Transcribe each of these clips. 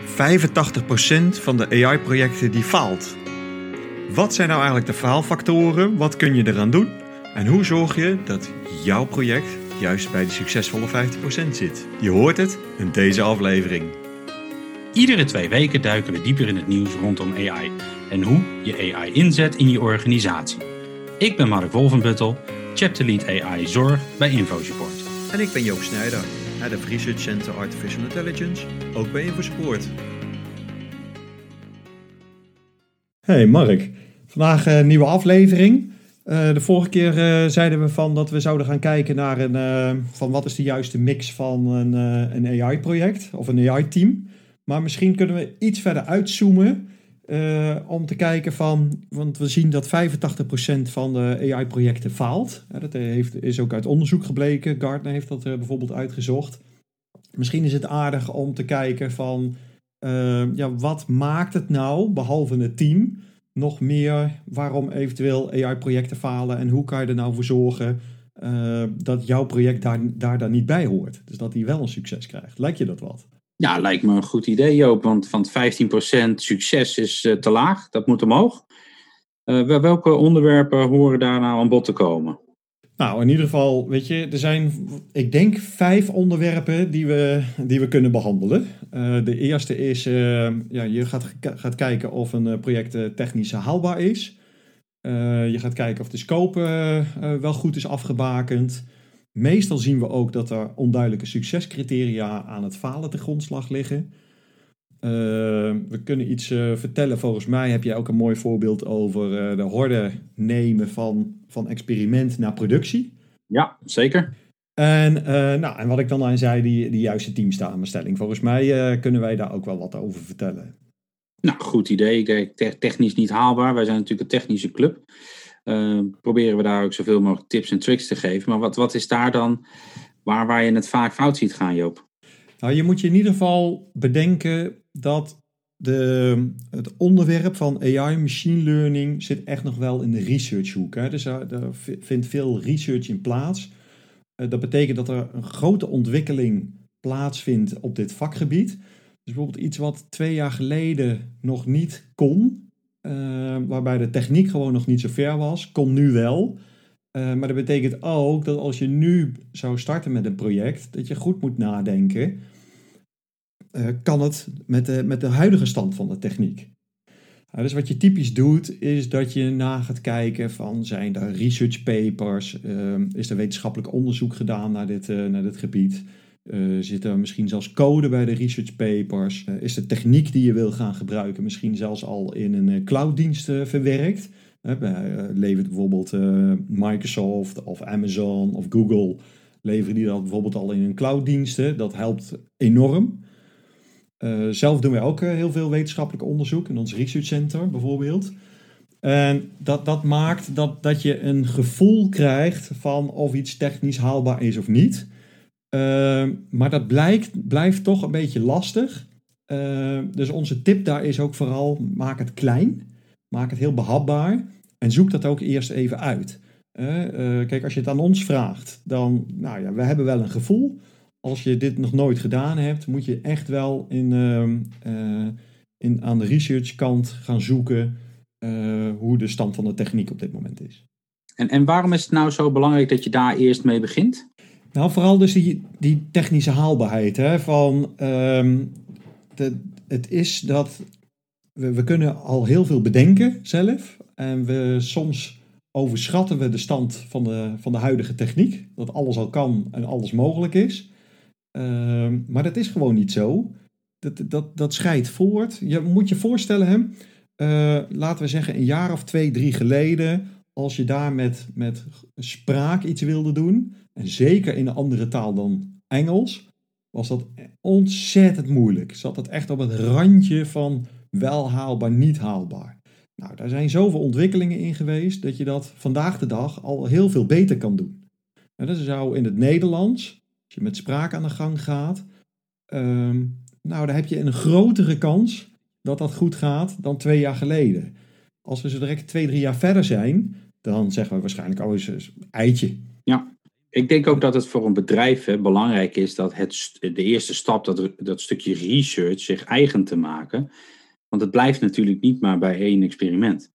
85% van de AI-projecten die faalt. Wat zijn nou eigenlijk de faalfactoren? Wat kun je eraan doen? En hoe zorg je dat jouw project juist bij de succesvolle 50% zit? Je hoort het in deze aflevering. Iedere twee weken duiken we dieper in het nieuws rondom AI en hoe je AI inzet in je organisatie. Ik ben Mark Wolvenbuttel, Chapter Lead AI Zorg bij InfoSupport. En ik ben Joop Snijder, Head of Research Center Artificial Intelligence, ook bij InfoSupport. Hey Mark, vandaag een nieuwe aflevering. Uh, de vorige keer uh, zeiden we van dat we zouden gaan kijken naar een, uh, van wat is de juiste mix van een, een AI-project of een AI-team. Maar misschien kunnen we iets verder uitzoomen om te kijken van, want we zien dat 85% van de AI-projecten faalt. dat heeft, is ook uit onderzoek gebleken. Gartner heeft dat bijvoorbeeld uitgezocht. Misschien is het aardig om te kijken van, ja, wat maakt het nou, behalve het team, nog meer waarom eventueel AI-projecten falen en hoe kan je er nou voor zorgen dat jouw project daar, daar dan niet bij hoort. Dus dat hij wel een succes krijgt. Lijkt je dat wat? Ja, lijkt me een goed idee Joop, want van 15% succes is uh, te laag. Dat moet omhoog. Uh, welke onderwerpen horen daar nou aan bod te komen? Nou, in ieder geval, weet je, er zijn, ik denk, vijf onderwerpen die we, die we kunnen behandelen. Uh, de eerste is, ja, je gaat, gaat kijken of een eh, project technisch haalbaar is. je gaat kijken of de scope wel goed is afgebakend. Meestal zien we ook dat er onduidelijke succescriteria aan het falen te grondslag liggen. we kunnen iets vertellen. Volgens mij heb jij ook een mooi voorbeeld over de horde nemen van van experiment naar productie. Ja, zeker. En, uh, nou, en wat ik dan aan zei, die, die juiste teamsamenstelling. Volgens mij kunnen wij daar ook wel wat over vertellen. Nou, goed idee. Kijk, technisch niet haalbaar. Wij zijn natuurlijk een technische club. Uh, proberen we daar ook zoveel mogelijk tips en tricks te geven. Maar wat, wat is daar dan waar, waar je het vaak fout ziet gaan, Joop? Nou, je moet je in ieder geval bedenken dat de, het onderwerp van AI, machine learning, zit echt nog wel in de researchhoek. Hè. Dus er, vindt veel research in plaats. Uh, dat betekent dat er een grote ontwikkeling plaatsvindt op dit vakgebied. Dus bijvoorbeeld iets wat twee jaar geleden nog niet kon, uh, waarbij de techniek gewoon nog niet zo ver was, kon nu wel. Uh, maar dat betekent ook dat als je nu zou starten met een project, dat je goed moet nadenken uh, kan het met de, met de huidige stand van de techniek. Dus wat je typisch doet, is dat je na gaat kijken van zijn er research papers, uh, is er wetenschappelijk onderzoek gedaan naar dit, eh, naar dit gebied, zit er misschien zelfs code bij de research papers, is de techniek die je wil gaan gebruiken misschien zelfs al in een clouddienst verwerkt. levert bijvoorbeeld Microsoft of Amazon of Google, leveren die dat bijvoorbeeld al in een clouddiensten. Dat helpt enorm. Uh, zelf doen wij ook uh, heel veel wetenschappelijk onderzoek in ons research center bijvoorbeeld. En dat, dat maakt dat, dat je een gevoel krijgt van of iets technisch haalbaar is of niet. Uh, maar dat blijkt, blijft toch een beetje lastig. dus onze tip daar is ook vooral: maak het klein, maak het heel behapbaar en zoek dat ook eerst even uit. kijk, als je het aan ons vraagt, dan, nou ja, we hebben wel een gevoel als je dit nog nooit gedaan hebt, moet je echt wel in, uh, in, aan de researchkant gaan zoeken uh, hoe de stand van de techniek op dit moment is. En, en waarom is het nou zo belangrijk dat je daar eerst mee begint? Nou, vooral dus die, die technische haalbaarheid. Hè, van, de, het is dat we, we kunnen al heel veel bedenken zelf. En we soms overschatten we de stand van de, van de huidige techniek. Dat alles al kan en alles mogelijk is. Ehm, maar dat is gewoon niet zo. Dat, dat, dat scheidt voort. Je moet je voorstellen, hè, uh, laten we zeggen een jaar of twee, drie geleden, als je daar met, met spraak iets wilde doen, en zeker in een andere taal dan Engels, was dat ontzettend moeilijk. Zat het echt op het randje van wel haalbaar, niet haalbaar. Nou, daar zijn zoveel ontwikkelingen in geweest dat je dat vandaag de dag al heel veel beter kan doen. En dat zou in het Nederlands, als je met spraak aan de gang gaat, ehm, nou, dan heb je een grotere kans dat dat goed gaat dan twee jaar geleden. Als we zo direct twee, drie jaar verder zijn, dan zeggen we waarschijnlijk, oh, eens eitje. Ja, ik denk ook dat het voor een bedrijf hè, belangrijk is dat het, de eerste stap, dat, dat stukje research, zich eigen te maken. Want het blijft natuurlijk niet maar bij één experiment.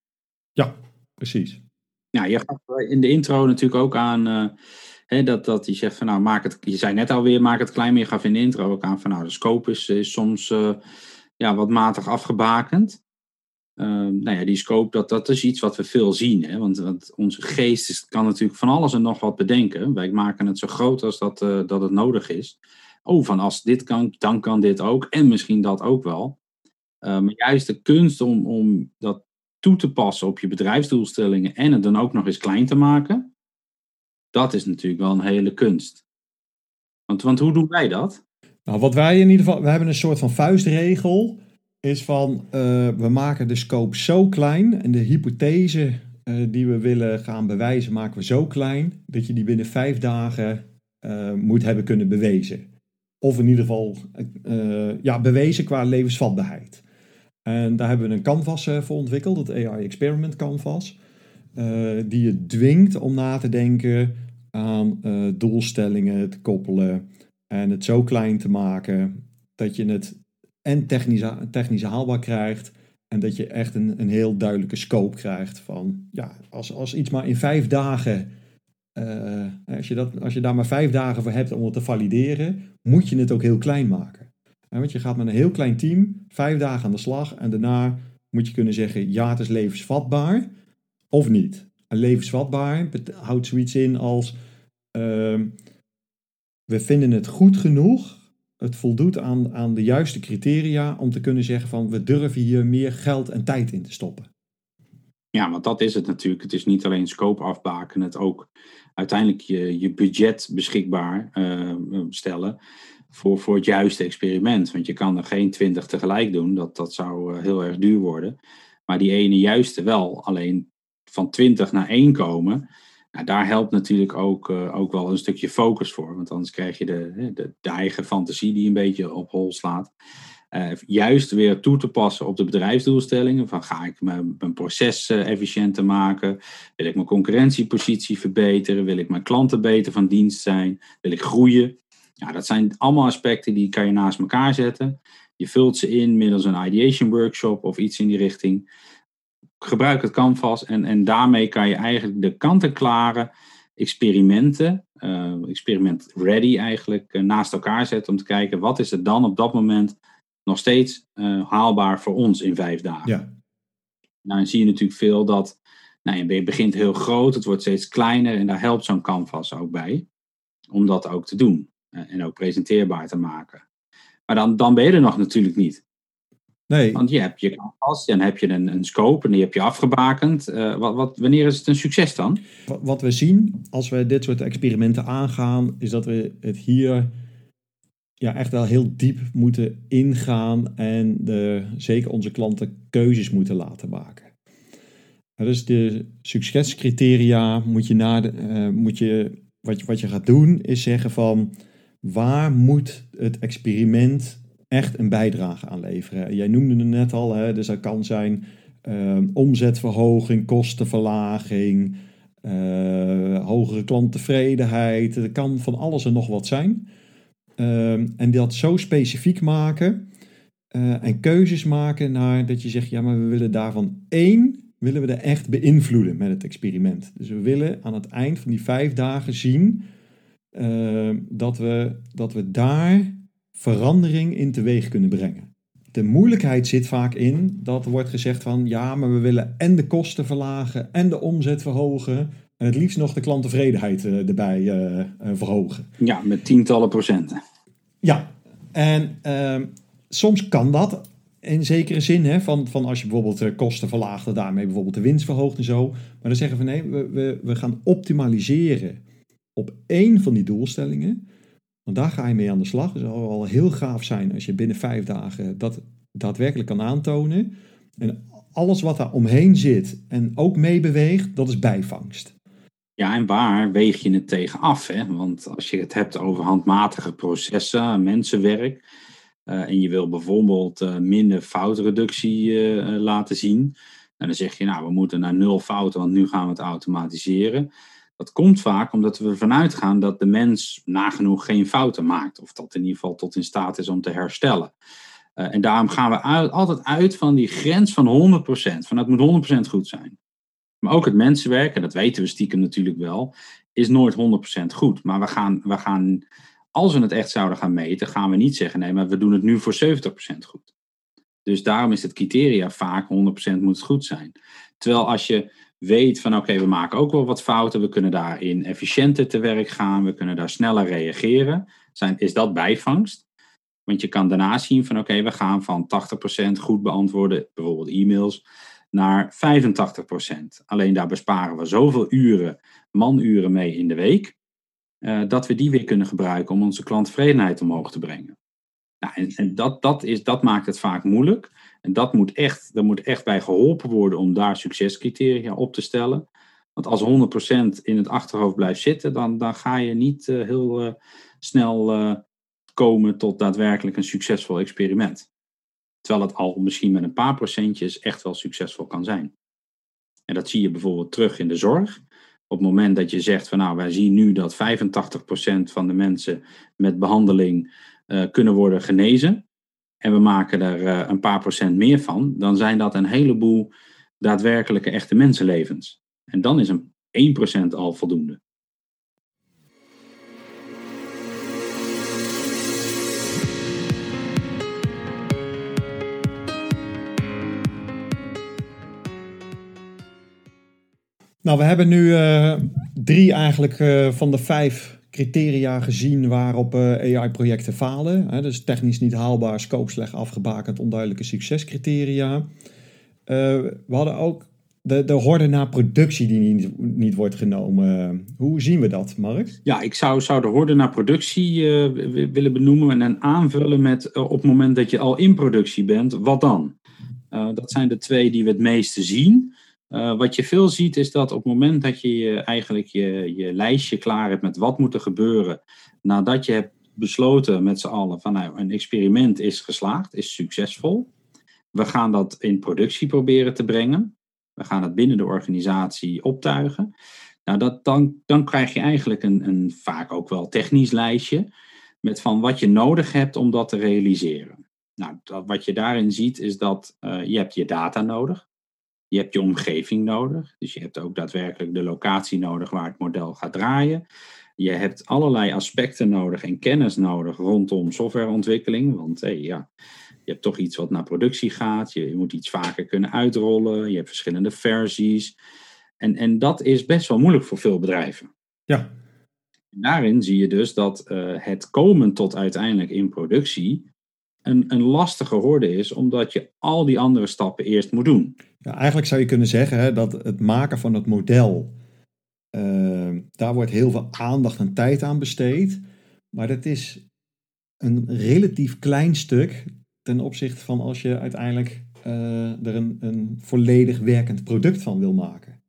Ja, precies. Ja, je gaf in de intro natuurlijk ook aan uh, hè, dat, dat je zegt van nou, maak het, je zei net alweer, maak het klein, maar je gaf in de intro ook aan van nou, de scope is, is soms uh, ja, wat matig afgebakend. Uh, nou ja, die scope, dat, dat is iets wat we veel zien. Hè? Want, want onze geest is, kan natuurlijk van alles en nog wat bedenken. Wij maken het zo groot als dat, uh, dat het nodig is. Oh, van als dit kan, dan kan dit ook. En misschien dat ook wel. Uh, maar juist de kunst om, om dat toe te passen op je bedrijfsdoelstellingen en het dan ook nog eens klein te maken, dat is natuurlijk wel een hele kunst. Want, want hoe doen wij dat? Nou, wat wij in ieder geval, we hebben een soort van vuistregel is van uh, we maken de scope zo klein en de hypothese uh, die we willen gaan bewijzen maken we zo klein dat je die binnen vijf dagen uh, moet hebben kunnen bewezen. Of in ieder geval ja, bewezen qua levensvatbaarheid. En daar hebben we een canvas voor ontwikkeld, het AI Experiment Canvas, die je dwingt om na te denken aan doelstellingen te koppelen en het zo klein te maken dat je het en technische, technische haalbaar krijgt. En dat je echt een, een heel duidelijke scope krijgt van, ja, als, als iets maar in vijf dagen, uh, als, je dat, als je daar maar vijf dagen voor hebt om het te valideren, moet je het ook heel klein maken. En want je gaat met een heel klein team vijf dagen aan de slag en daarna moet je kunnen zeggen, ja, het is levensvatbaar of niet. En levensvatbaar houdt zoiets in als, uh, we vinden het goed genoeg het voldoet aan, aan de juiste criteria om te kunnen zeggen van we durven hier meer geld en tijd in te stoppen. Ja, want dat is het natuurlijk. Het is niet alleen scope afbaken, het ook uiteindelijk je, je budget beschikbaar uh, stellen voor, voor het juiste experiment. Want je kan er geen twintig tegelijk doen, dat, dat zou uh, heel erg duur worden. Maar die ene juiste wel, alleen van 20 naar 1 komen, daar helpt natuurlijk ook, uh, ook wel een stukje focus voor. Want anders krijg je de, de, de eigen fantasie die een beetje op hol slaat. Uh, juist weer toe te passen op de bedrijfsdoelstellingen. Van ga ik mijn, mijn proces uh, efficiënter maken? Wil ik mijn concurrentiepositie verbeteren? Wil ik mijn klanten beter van dienst zijn? Wil ik groeien? Ja, dat zijn allemaal aspecten die kan je naast elkaar zetten. Je vult ze in middels een ideation workshop of iets in die richting gebruik het canvas en, en daarmee kan je eigenlijk de kant-en-klare experimenten, uh, experiment ready eigenlijk, uh, naast elkaar zetten om te kijken wat is er dan op dat moment nog steeds uh, haalbaar voor ons in vijf dagen. Ja. Nou, dan zie je natuurlijk veel dat, nou, je begint heel groot, het wordt steeds kleiner en daar helpt zo'n canvas ook bij om dat ook te doen en ook presenteerbaar te maken. Maar dan, dan ben je er nog natuurlijk niet. Nee. Want je hebt je canvas, dan heb je een, een scope en die heb je afgebakend. Uh, wat, wat, wanneer is het een succes dan? Wat we zien als we dit soort experimenten aangaan, is dat we het hier ja, echt wel heel diep moeten ingaan en de, zeker onze klanten keuzes moeten laten maken. Dus de succescriteria moet je, na de, uh, moet je wat, je, wat je gaat doen, is zeggen van waar moet het experiment echt een bijdrage aan leveren. Jij noemde het net al, hè, dus dat kan zijn uh, omzetverhoging, kostenverlaging, uh, hogere klanttevredenheid. Het kan van alles en nog wat zijn. Uh, en dat zo specifiek maken uh, en keuzes maken naar dat je zegt, ja, maar we willen daarvan één, willen we er echt beïnvloeden met het experiment. Dus we willen aan het eind van die vijf dagen zien dat, we, dat we daar verandering in teweeg kunnen brengen. De moeilijkheid zit vaak in dat er wordt gezegd van ja, maar we willen en de kosten verlagen en de omzet verhogen en het liefst nog de klanttevredenheid uh, erbij uh, uh, verhogen. Ja, met tientallen procenten. Ja, en ehm, soms kan dat in zekere zin, hè, van, van als je bijvoorbeeld kosten verlaagt en daarmee bijvoorbeeld de winst verhoogt en zo. Maar dan zeggen we nee, we, we, we gaan optimaliseren op één van die doelstellingen. Want daar ga je mee aan de slag. Het zou al heel gaaf zijn als je binnen vijf dagen dat daadwerkelijk kan aantonen. En alles wat daar omheen zit en ook meebeweegt, dat is bijvangst. Ja, en waar weeg je het tegen af? Hè? Want als je het hebt over handmatige processen, mensenwerk, uh, en je wil bijvoorbeeld uh, minder foutreductie uh, laten zien, en dan zeg je, nou, we moeten naar nul fouten, want nu gaan we het automatiseren. Dat komt vaak omdat we ervan uitgaan dat de mens nagenoeg geen fouten maakt, of dat in ieder geval tot in staat is om te herstellen. en daarom gaan we uit, altijd uit van die grens van 100%, van het moet 100% goed zijn. Maar ook het mensenwerk, en dat weten we stiekem natuurlijk wel, is nooit 100% goed. Maar we gaan, we gaan, als we het echt zouden gaan meten, gaan we niet zeggen, nee, maar we doen het nu voor 70% goed. Dus daarom is het criteria vaak 100% moet het goed zijn. Terwijl als je weet van oké, we maken ook wel wat fouten, we kunnen daarin efficiënter te werk gaan, we kunnen daar sneller reageren, zijn, is dat bijvangst. Want je kan daarna zien van oké, we gaan van 80% goed beantwoorden, bijvoorbeeld e-mails, naar 85%. Alleen daar besparen we zoveel uren, manuren mee in de week, uh, dat we die weer kunnen gebruiken om onze klanttevredenheid omhoog te brengen. Nou, en, en dat, dat, is, dat maakt het vaak moeilijk. En dat moet echt, daar moet echt bij geholpen worden om daar succescriteria op te stellen. Want als 100% in het achterhoofd blijft zitten, dan, dan ga je niet uh, heel uh, snel komen tot daadwerkelijk een succesvol experiment. Terwijl het al misschien met een paar procentjes echt wel succesvol kan zijn. En dat zie je bijvoorbeeld terug in de zorg. Op het moment dat je zegt van nou, wij zien nu dat 85% van de mensen met behandeling kunnen worden genezen. En we maken er uh, een paar procent meer van. Dan zijn dat een heleboel daadwerkelijke echte mensenlevens. En dan is een 1% al voldoende. Nou, we hebben nu uh, drie eigenlijk uh, van de vijf criteria gezien waarop uh, AI-projecten falen. Hè, dus technisch niet haalbaar, scope slecht afgebakend, onduidelijke succescriteria. we hadden ook de, de horde naar productie die niet, niet wordt genomen. Hoe zien we dat, Mark? Ja, ik zou, zou de horde naar productie willen benoemen en aanvullen met op het moment dat je al in productie bent, wat dan? dat zijn de twee die we het meeste zien. Uh, wat je veel ziet is dat op het moment dat je, je eigenlijk je, je lijstje klaar hebt met wat moet er gebeuren, nadat je hebt besloten met z'n allen van nou, een experiment is geslaagd, is succesvol. We gaan dat in productie proberen te brengen. We gaan het binnen de organisatie optuigen. Nou, dat, dan, dan krijg je eigenlijk een, een vaak ook wel technisch lijstje met van wat je nodig hebt om dat te realiseren. Nou, dat, wat je daarin ziet is dat uh, je hebt je data nodig. Je hebt je omgeving nodig. Dus je hebt ook daadwerkelijk de locatie nodig waar het model gaat draaien. Je hebt allerlei aspecten nodig en kennis nodig rondom softwareontwikkeling. Want hey, ja, je hebt toch iets wat naar productie gaat. Je moet iets vaker kunnen uitrollen. Je hebt verschillende versies. En, en dat is best wel moeilijk voor veel bedrijven. Ja. Daarin zie je dus dat uh, het komen tot uiteindelijk in productie een, een lastige horde is, omdat je al die andere stappen eerst moet doen. Ja, eigenlijk zou je kunnen zeggen hè, dat het maken van het model, uh, daar wordt heel veel aandacht en tijd aan besteed. Maar dat is een relatief klein stuk ten opzichte van als je uiteindelijk uh, er een, een volledig werkend product van wil maken.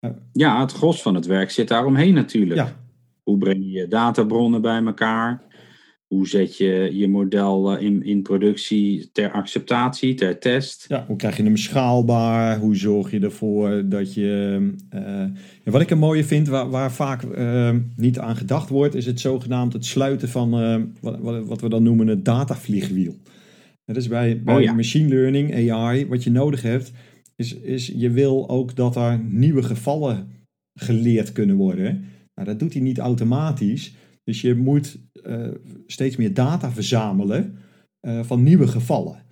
Uh, ja, het gros van het werk zit daaromheen natuurlijk. Ja. Hoe breng je databronnen bij elkaar? Hoe zet je je model eh, in, in productie ter acceptatie, ter test? Ja, hoe krijg je hem schaalbaar? Hoe zorg je ervoor dat je. Uh, wat ik een mooie vind, waar, waar vaak uh, niet aan gedacht wordt, is het zogenaamd het sluiten van uh, wat, wat, we dan noemen het datavliegwiel. Dat is bij, bij oh, ja. machine learning, AI, wat je nodig hebt, is, is je wil ook dat er nieuwe gevallen geleerd kunnen worden. Nou, dat doet hij niet automatisch. Dus je moet uh, steeds meer data verzamelen uh, van nieuwe gevallen.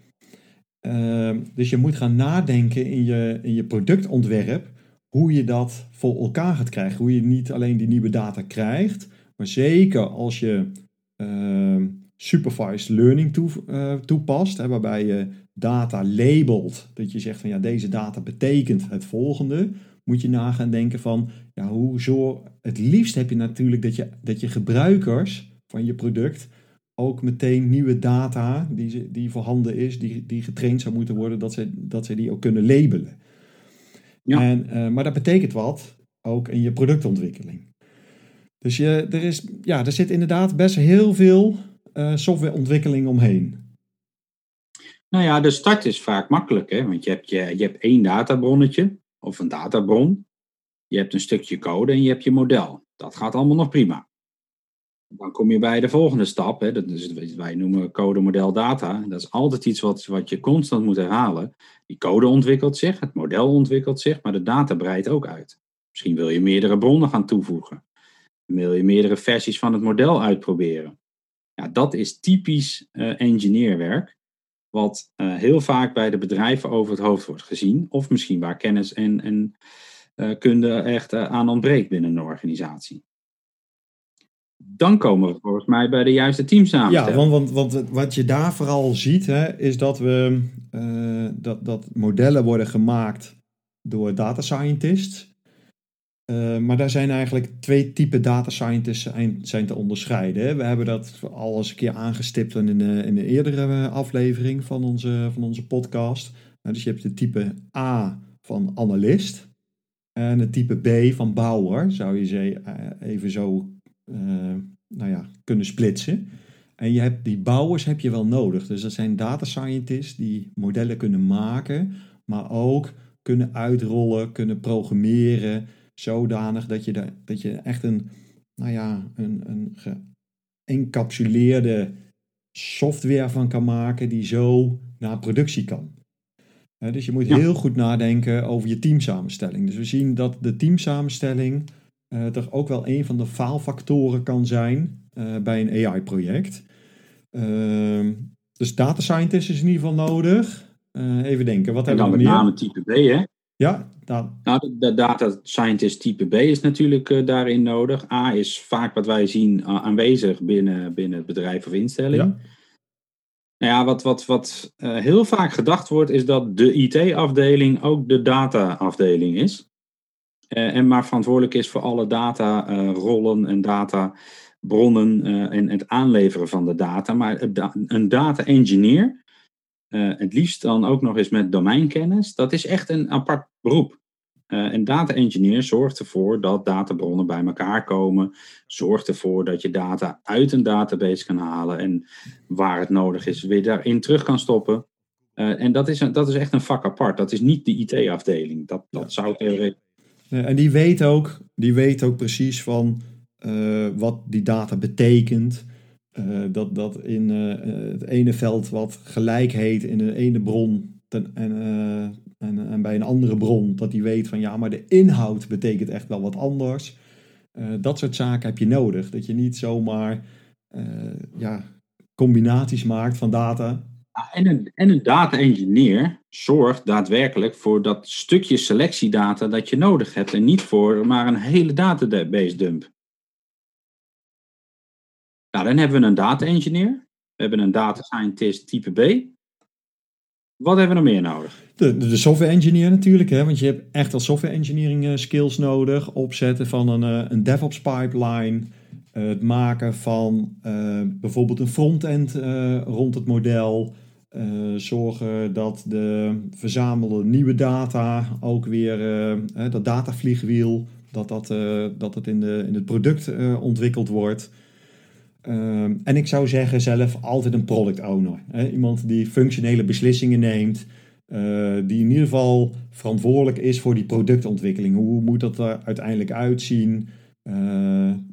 Uh, dus je moet gaan nadenken in je, in je productontwerp hoe je dat voor elkaar gaat krijgen. Hoe je niet alleen die nieuwe data krijgt, maar zeker als je ehm, supervised learning uh, toepast, hè, waarbij je data labelt, dat je zegt van ja, deze data betekent het volgende, moet je na gaan denken van ja, hoe zo, het liefst heb je natuurlijk dat je, dat je gebruikers van je product ook meteen nieuwe data die, die voorhanden is, die, die getraind zou moeten worden, dat ze, dat ze die ook kunnen labelen. Ja. En, uh, maar dat betekent wat, ook in je productontwikkeling. Dus je, er, is, ja, er zit inderdaad best heel veel uh, softwareontwikkeling omheen. Nou ja, de start is vaak makkelijk, hè? want je hebt, je, je hebt één databronnetje of een databron. Je hebt een stukje code en je hebt je model. Dat gaat allemaal nog prima. Dan kom je bij de volgende stap. Hè? Dat is wij noemen code, model, data. Dat is altijd iets wat, wat je constant moet herhalen. Die code ontwikkelt zich, het model ontwikkelt zich, maar de data breidt ook uit. Misschien wil je meerdere bronnen gaan toevoegen. Wil je meerdere versies van het model uitproberen. Ja, dat is typisch uh, engineerwerk, wat uh, heel vaak bij de bedrijven over het hoofd wordt gezien, of misschien waar kennis en, en uh, kunde echt aan ontbreekt binnen een organisatie dan komen we volgens mij bij de juiste teamsamenstelling. Ja, want, want, want wat je daar vooral ziet, hè, is dat, we, dat, dat modellen worden gemaakt door data scientists. Uh, maar daar zijn eigenlijk twee typen data scientists zijn, te onderscheiden. We hebben dat al eens een keer aangestipt in een, in eerdere aflevering van onze, van onze podcast. Nou, dus je hebt de type A van analist en het type B van bouwer, zou je ze eh, even zo nou ja, kunnen splitsen. En je hebt, die bouwers heb je wel nodig. Dus dat zijn data scientists die modellen kunnen maken, maar ook kunnen uitrollen, kunnen programmeren, zodanig dat je, de, dat je echt een, nou ja, een, een geëncapsuleerde software van kan maken die zo naar productie kan. dus je moet heel goed nadenken over je teamsamenstelling. Dus we zien dat de teamsamenstelling uh, toch ook wel een van de faalfactoren kan zijn uh, bij een AI-project. Uh, dus data scientist is in ieder geval nodig. Uh, even denken, wat hebben we meer? met name type B, hè? Ja, dan. Nou, de, data scientist type B is natuurlijk daarin nodig. A is vaak wat wij zien aanwezig binnen, binnen het bedrijf of instelling. Ja. Nou ja, wat, wat, wat heel vaak gedacht wordt, is dat de IT-afdeling ook de data-afdeling is. Uh, en maar verantwoordelijk is voor alle datarollen en databronnen en het aanleveren van de data. Maar een data engineer, eh, het liefst dan ook nog eens met domeinkennis, dat is echt een apart beroep. Een data engineer zorgt ervoor dat databronnen bij elkaar komen, zorgt ervoor dat je data uit een database kan halen en waar het nodig is weer daarin terug kan stoppen. en dat is, een, dat is echt een vak apart. Dat is niet de IT-afdeling. Dat, dat zou theoretisch eh, en die weet ook, die weet ook precies van uh, wat die data betekent. Uh, dat, dat in het ene veld wat gelijk heet in een ene bron ten, en, en, en, bij een andere bron, dat die weet van ja, maar de inhoud betekent echt wel wat anders. dat soort zaken heb je nodig. Dat je niet zomaar ja, combinaties maakt van data en een, en een data engineer zorgt daadwerkelijk voor dat stukje selectiedata dat je nodig hebt en niet voor maar een hele database dump. Nou, dan hebben we een data engineer, we hebben een data scientist type B. Wat hebben we nog meer nodig? De, de software engineer natuurlijk, hè, want je hebt echt al software engineering eh, skills nodig. Opzetten van een, eh, een DevOps pipeline, eh, het maken van bijvoorbeeld een frontend rond het model. Zorgen dat de verzamelde nieuwe data ook weer, dat datavliegwiel, dat, dat, dat het in, de, in het product ontwikkeld wordt. En ik zou zeggen zelf altijd een product owner. Hè? Iemand die functionele beslissingen neemt, die in ieder geval verantwoordelijk is voor die productontwikkeling. Hoe moet dat er uiteindelijk uitzien?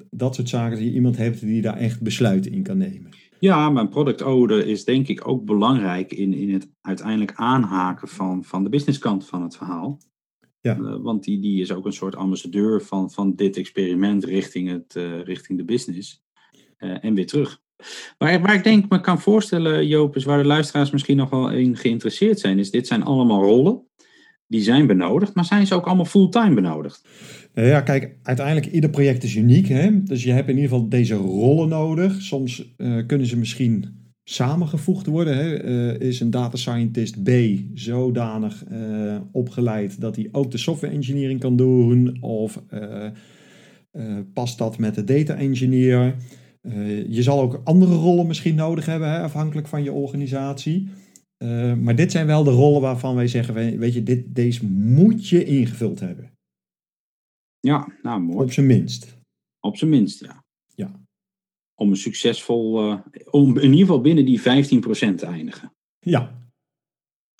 dat soort zaken, dat je iemand hebt die daar echt besluiten in kan nemen. Ja, maar product owner is denk ik ook belangrijk in, in het uiteindelijk aanhaken van, van de businesskant van het verhaal. Ja. Uh, want die, die is ook een soort ambassadeur van, van dit experiment richting, het, richting de business. Uh, en weer terug. Waar, ik denk me kan voorstellen, Joop, is waar de luisteraars misschien nog wel in geïnteresseerd zijn, is dit zijn allemaal rollen. Die zijn benodigd, maar zijn ze ook allemaal fulltime benodigd? Nou ja, kijk, uiteindelijk ieder project is uniek. Hè? Dus je hebt in ieder geval deze rollen nodig. Soms uh, kunnen ze misschien samengevoegd worden. Hè? Uh, is een data scientist B zodanig opgeleid dat hij ook de software engineering kan doen? Of past dat met de data engineer? Eh, je zal ook andere rollen misschien nodig hebben, hè, afhankelijk van je organisatie. Eh, maar dit zijn wel de rollen waarvan wij zeggen, weet je, dit, deze moet je ingevuld hebben. Ja, nou mooi. Op zijn minst. Op zijn minst, ja. Ja. Om een succesvol, uh, om in ieder geval binnen die 15% te eindigen. Ja.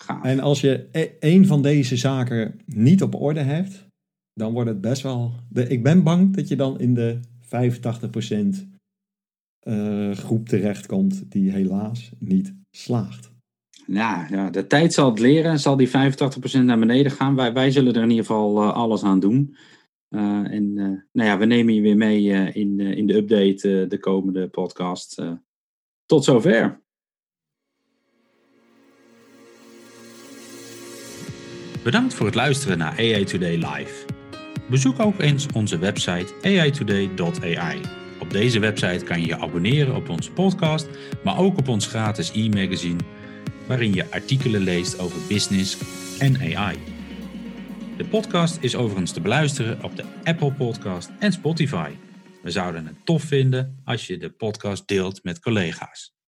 Gaaf. En als je e een van deze zaken niet op orde hebt, dan wordt het best wel. De, ik ben bang dat je dan in de 85% uh, groep terechtkomt die helaas niet slaagt. Nou, ja, de tijd zal het leren. Zal die 85% naar beneden gaan? Wij, wij zullen er in ieder geval uh, alles aan doen. Uh, en nou ja, we nemen je weer mee in, in de update de komende podcast. tot zover. Bedankt voor het luisteren naar AI Today Live. Bezoek ook eens onze website aitoday.ai. Op deze website kan je je abonneren op onze podcast, maar ook op ons gratis e-magazine, waarin je artikelen leest over business en AI. De podcast is overigens te beluisteren op de Apple Podcast en Spotify. We zouden het tof vinden als je de podcast deelt met collega's.